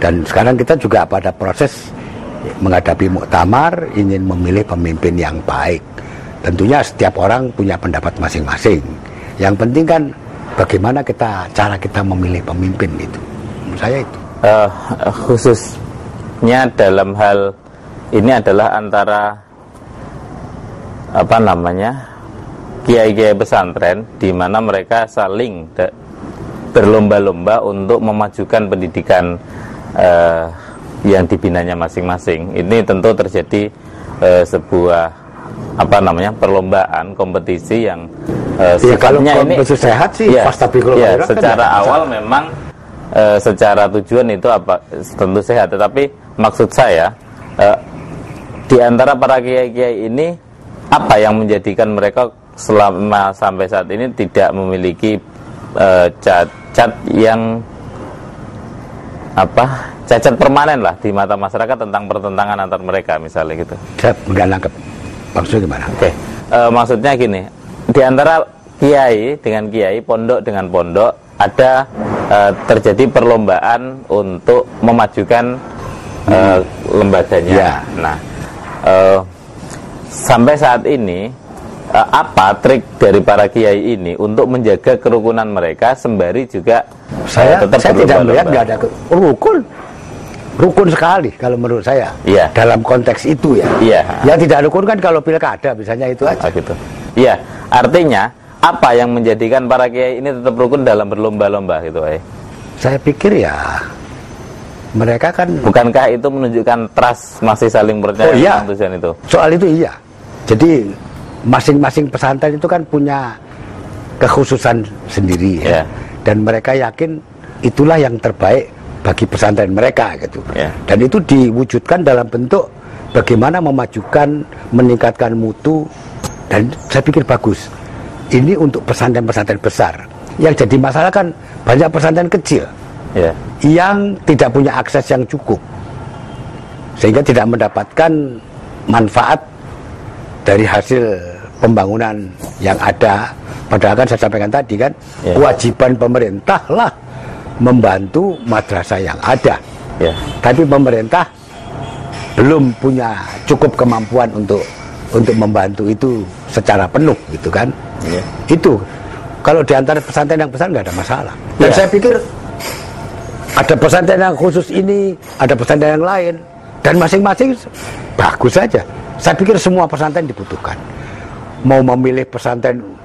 Dan sekarang kita juga pada proses menghadapi muktamar ingin memilih pemimpin yang baik. Tentunya setiap orang punya pendapat masing-masing. Yang penting kan bagaimana kita cara kita memilih pemimpin itu. Menurut saya itu. Eh, khususnya dalam hal ini adalah antara apa namanya kiai-kiai pesantren di mana mereka saling berlomba-lomba untuk memajukan pendidikan eh, yang dibinanya masing-masing. Ini tentu terjadi eh, sebuah apa namanya perlombaan kompetisi yang eh, Ya, kalau ini sehat sih, ya, fastabiqul ya, khairat kan secara nggak awal masalah. memang eh, secara tujuan itu apa tentu sehat tetapi maksud saya eh, di antara para kiai-kiai ini apa yang menjadikan mereka selama sampai saat ini tidak memiliki eh, cacat yang apa cacat permanen lah di mata masyarakat tentang pertentangan antar mereka misalnya gitu. saya nggak nangkep maksudnya gimana Oke, eh, maksudnya gini, di antara kiai dengan kiai, pondok dengan pondok, ada eh, terjadi perlombaan untuk memajukan eh, lembaganya. Ya. Nah, eh, sampai saat ini eh, apa trik dari para kiai ini untuk menjaga kerukunan mereka sembari juga eh, saya tetap saya tidak melihat nggak ada ke- rukun rukun sekali kalau menurut saya Iya. dalam konteks itu ya Iya. ya tidak rukun kan kalau pilkada misalnya itu aja Ah, gitu. Iya, artinya apa yang menjadikan para kiai ini tetap rukun dalam berlomba-lomba gitu, eh? saya pikir ya mereka kan Bukankah itu menunjukkan trust masih saling percaya Oh, iya. tentang tujuan itu? soal itu iya jadi masing-masing pesantren itu kan punya kekhususan sendiri Ya. ya. dan mereka yakin itulah yang terbaik bagi pesantren mereka gitu Ya. dan itu diwujudkan dalam bentuk bagaimana memajukan meningkatkan mutu dan saya pikir bagus ini untuk pesantren-pesantren besar yang jadi masalah kan banyak pesantren kecil Ya. Yang tidak punya akses yang cukup sehingga tidak mendapatkan manfaat dari hasil pembangunan yang ada padahal kan saya sampaikan tadi kan Ya. kewajiban pemerintah lah membantu madrasah yang ada Ya. tapi pemerintah belum punya cukup kemampuan untuk untuk membantu itu secara penuh gitu kan Ya. itu kalau di antara pesantren yang besar nggak ada masalah dan Ya. saya pikir ada pesantren yang khusus ini ada pesantren yang lain dan masing-masing bagus saja saya pikir semua pesantren dibutuhkan mau memilih pesantren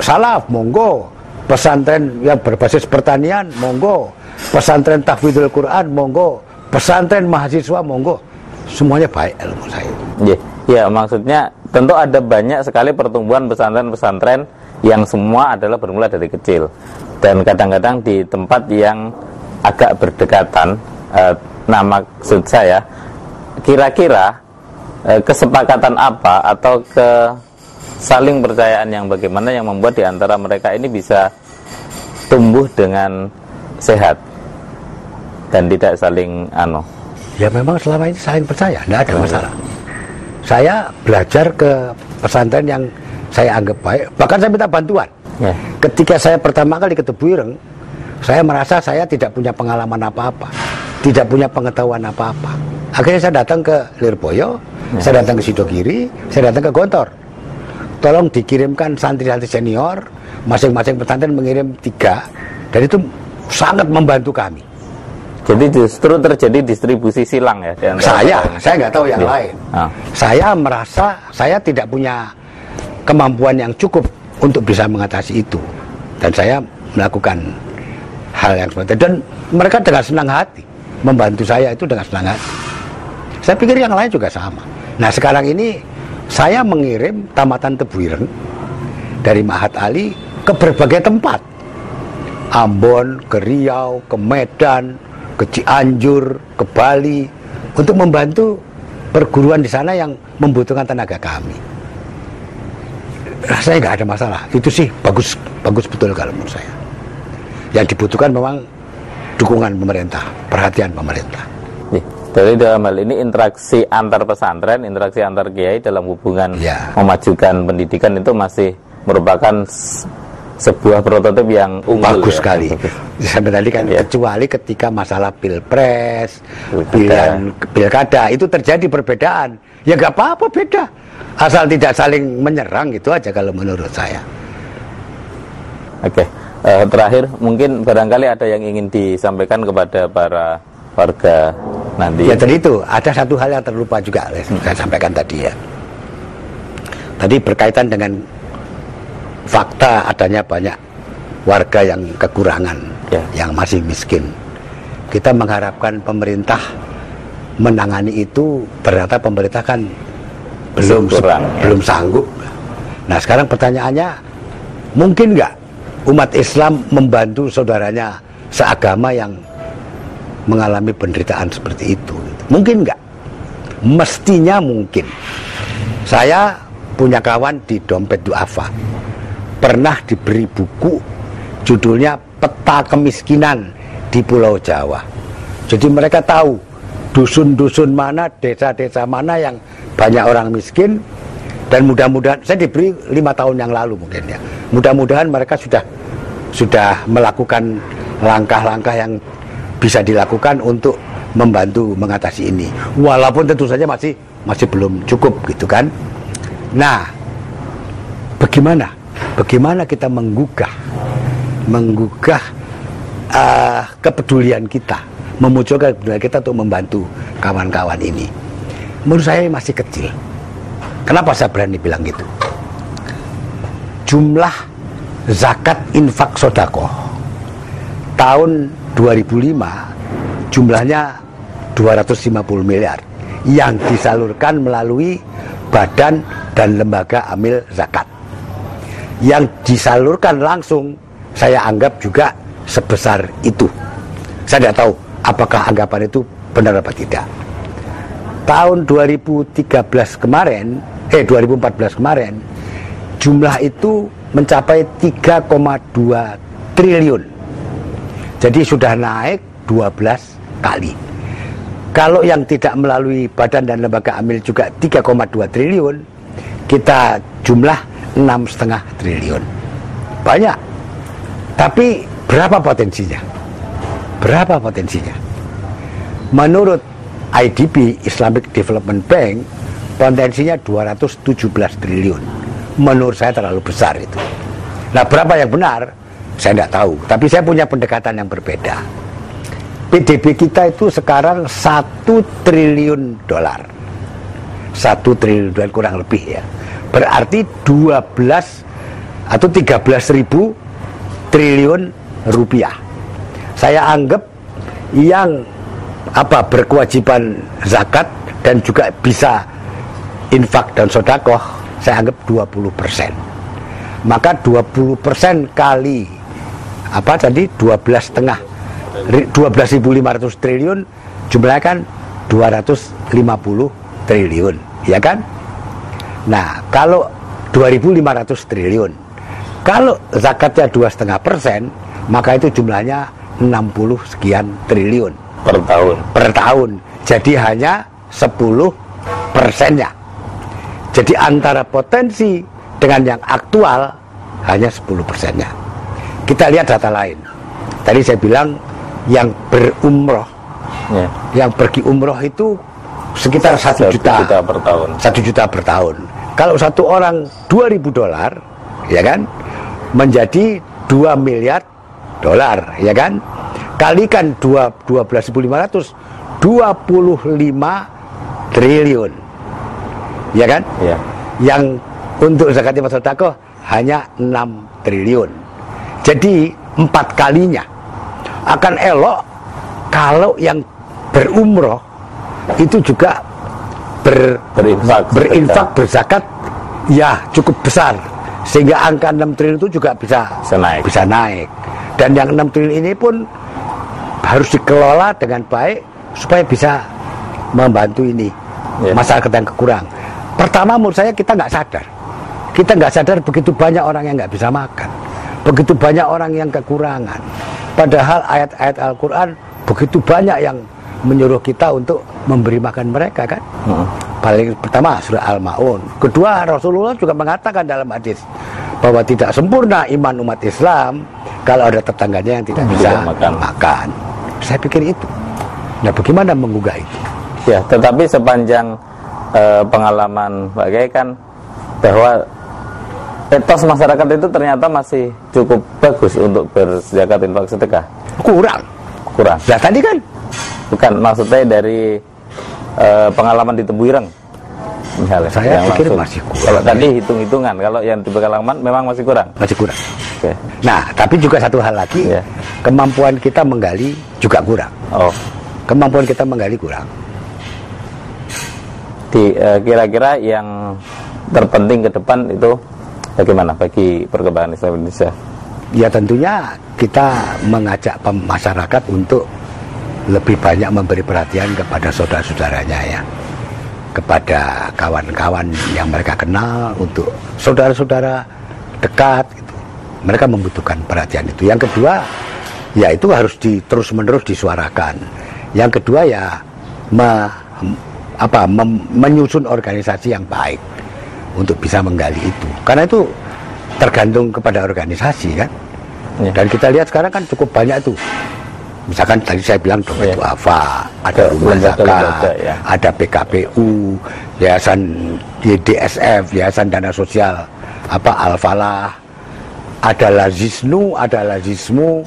salaf, monggo. Pesantren yang berbasis pertanian, monggo. Pesantren tahfidzul Quran, monggo. Pesantren mahasiswa, monggo. Semuanya baik ilmu saya. Ya, ya maksudnya tentu ada banyak sekali pertumbuhan pesantren-pesantren yang semua adalah bermula dari kecil dan kadang-kadang di tempat yang agak berdekatan. Eh, nah, maksud saya kira-kira eh, kesepakatan apa atau ke saling percayaan yang bagaimana yang membuat di antara mereka ini bisa tumbuh dengan sehat dan tidak saling ano. Ya memang selama ini saling percaya, tidak ada masalah. Saya belajar ke pesantren yang saya anggap baik, bahkan saya minta bantuan. Ya. Ketika saya pertama kali ke Tebuireng, saya merasa saya tidak punya pengalaman apa-apa, tidak punya pengetahuan apa-apa. Akhirnya saya datang ke Lirboyo, Ya. saya datang ke Sidogiri, saya datang ke Gontor. Tolong dikirimkan santri-santri senior, masing-masing pesantren mengirim tiga, dan itu sangat membantu kami. Jadi justru terjadi distribusi silang ya Saya, mereka. saya nggak tahu yang Ya. lain. Ah. Saya merasa saya tidak punya kemampuan yang cukup untuk bisa mengatasi itu, dan saya melakukan hal yang seperti itu. Dan mereka dengan senang hati membantu saya itu dengan senang hati. Saya pikir yang lain juga sama. Nah sekarang ini saya mengirim tamatan Tebuireng dari Mahat Ali ke berbagai tempat. Ambon, ke Riau, ke Medan, ke Cianjur, ke Bali untuk membantu perguruan di sana yang membutuhkan tenaga kami. Saya nggak ada masalah. Itu sih bagus bagus betul kalau menurut saya. Yang dibutuhkan memang dukungan pemerintah, perhatian pemerintah. Jadi dalam hal ini interaksi antar pesantren, interaksi antar kiai dalam hubungan Ya. memajukan pendidikan itu masih merupakan sebuah prototip yang unggul bagus ya. sekali. Sampai tadi kan Ya. kecuali ketika masalah pilpres, pilihan pilkada itu terjadi perbedaan. Ya nggak apa-apa beda, asal tidak saling menyerang gitu aja kalau menurut saya. Oke, Eh, terakhir mungkin barangkali ada yang ingin disampaikan kepada para warga nanti. Ya tadi itu ada satu hal yang terlupa juga Les, saya sampaikan tadi ya. Tadi berkaitan dengan fakta adanya banyak warga yang kekurangan, Ya. yang masih miskin. Kita mengharapkan pemerintah menangani itu, ternyata pemerintah kan belum Kurang, ya. belum sanggup. Nah sekarang pertanyaannya, mungkin nggak umat Islam membantu saudaranya seagama yang mengalami penderitaan seperti itu? Mungkin nggak? Mestinya mungkin. Saya punya kawan di Dompet Duafa. Pernah diberi buku judulnya Peta Kemiskinan di Pulau Jawa. Jadi mereka tahu dusun-dusun mana, desa-desa mana yang banyak orang miskin dan mudah-mudahan saya diberi lima tahun yang lalu mungkin ya. Mudah-mudahan mereka sudah sudah melakukan langkah-langkah yang bisa dilakukan untuk membantu mengatasi ini. Walaupun tentu saja masih masih belum cukup gitu kan. Nah, bagaimana? Bagaimana kita menggugah menggugah uh, kepedulian kita, memunculkan kepedulian kita untuk membantu kawan-kawan ini. Menurut saya masih kecil. Kenapa saya berani bilang gitu? Jumlah zakat infak sodako tahun 2005 jumlahnya 250 miliar yang disalurkan melalui badan dan lembaga amil zakat. Yang disalurkan langsung saya anggap juga sebesar itu. Saya tidak tahu apakah anggapan itu benar apa tidak. Tahun 2013 kemarin, eh 2014 kemarin, jumlah itu mencapai 3,2 triliun. Jadi sudah naik 12 kali. Kalau yang tidak melalui badan dan lembaga amil juga 3,2 triliun, kita jumlah 6,5 triliun. Banyak. Tapi berapa potensinya? Berapa potensinya? Menurut IDB Islamic Development Bank potensinya 217 triliun. Menurut saya terlalu besar itu. Nah berapa yang benar? Saya tidak tahu. Tapi saya punya pendekatan yang berbeda. PDB kita itu sekarang satu triliun dolar. Satu triliun dolar kurang lebih ya. Berarti 12 atau 13.000 triliun rupiah. Saya anggap yang apa berkewajiban zakat dan juga bisa infak dan sodakoh saya anggap 20 persen. Maka 20 persen kali apa tadi 12 setengah 12.500 triliun jumlahnya kan 250 triliun ya kan? Nah kalau 2.500 triliun kalau zakatnya dua setengah persen maka itu jumlahnya 60 sekian triliun. Per tahun. Per tahun. Jadi hanya 10 persennya jadi antara potensi dengan yang aktual hanya 10 persennya kita lihat data lain tadi saya bilang yang berumroh ya. yang pergi umroh itu sekitar satu juta juta per tahun satu juta per tahun. Kalau satu orang 2000 dolar, ya kan, menjadi 2 miliar dolar, ya kan? Kalikan 2 12.500 25 triliun. Ya kan? ya Yang untuk zakat infak sedekah hanya 6 triliun. Jadi empat kalinya akan elok kalau yang berumroh itu juga ber, berinfak berinfak berzakat ya cukup besar sehingga angka 6 triliun itu juga bisa Bisa naik. bisa naik dan yang 6 triliun ini pun harus dikelola dengan baik supaya bisa membantu ini Ya. masyarakat yang kekurang pertama menurut saya kita nggak sadar kita nggak sadar begitu banyak orang yang nggak bisa makan begitu banyak orang yang kekurangan padahal ayat-ayat Al-Quran begitu banyak yang menyuruh kita untuk memberi makan mereka kan Hmm. paling pertama surah Al-Maun. Kedua Rasulullah juga mengatakan dalam hadis bahwa tidak sempurna iman umat Islam kalau ada tetangganya yang tidak Tidak bisa makan. makan. Saya pikir itu. Nah, bagaimana menggugah itu? Ya, tetapi sepanjang eh, pengalaman Pak Kiai kan bahwa etos masyarakat itu ternyata masih cukup bagus untuk berzakat infak sedekah. Kurang. Kurang. Nah, tadi kan Bukan maksudnya dari eh, pengalaman di Tebuireng misalnya. Saya yang pikir langsung. masih kurang. Kalau tadi hitung-hitungan, kalau yang di pengalaman memang masih kurang. masih kurang. Oke. Nah, tapi juga satu hal lagi, Ya. kemampuan kita menggali juga kurang. Oh, Kemampuan kita menggali kurang. Di eh, kira-kira yang terpenting ke depan itu bagaimana bagi perkembangan Islam Indonesia? Ya tentunya kita mengajak masyarakat untuk lebih banyak memberi perhatian kepada saudara-saudaranya ya. Kepada kawan-kawan yang mereka kenal untuk saudara-saudara dekat gitu. Mereka membutuhkan perhatian itu. Yang kedua, ya itu harus di, terus-menerus disuarakan. Yang kedua ya me- apa mem- menyusun organisasi yang baik untuk bisa menggali itu. Karena itu tergantung kepada organisasi kan. Ya. Dan kita lihat sekarang kan cukup banyak tuh. Misalkan tadi saya bilang dompet Ya. duafa, ada Ya, rumah zakat, ya. ada PKPU, Yayasan YDSF, Yayasan Dana Sosial apa Al-Falah, ada Lazisnu, ada Lazismu.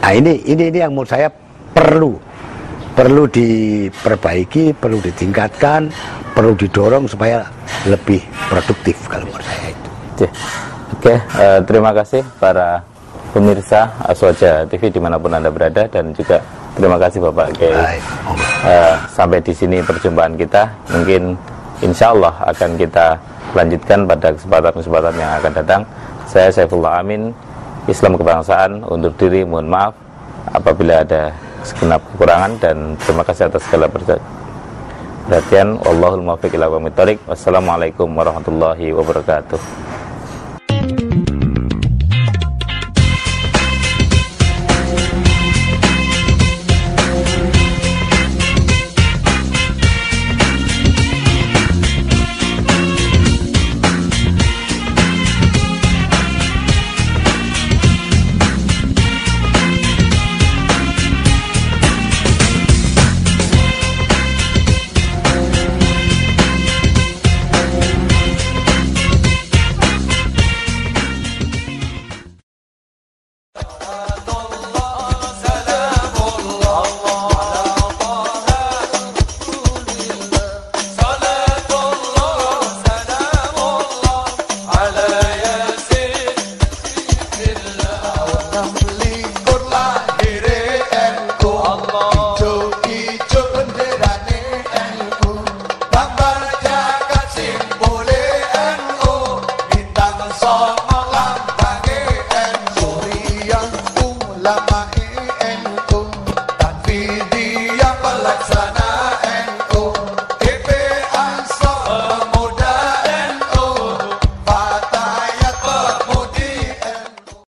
Nah ini ini ini yang menurut saya perlu perlu diperbaiki, perlu ditingkatkan, perlu didorong supaya lebih produktif kalau menurut saya itu. Oke, Oke, eh, terima kasih para pemirsa Aswaja TV di mana pun anda berada dan juga terima kasih Bapak Kiai. Eh, sampai di sini perjumpaan kita. Mungkin insya Allah akan kita lanjutkan pada kesempatan-kesempatan yang akan datang. Saya Saifullah Amin, Islam kebangsaan, undur diri, mohon maaf apabila ada segenap kekurangan dan terima kasih atas segala perhatian. Wallahul muwaffiq ila. Wassalamualaikum warahmatullahi wabarakatuh.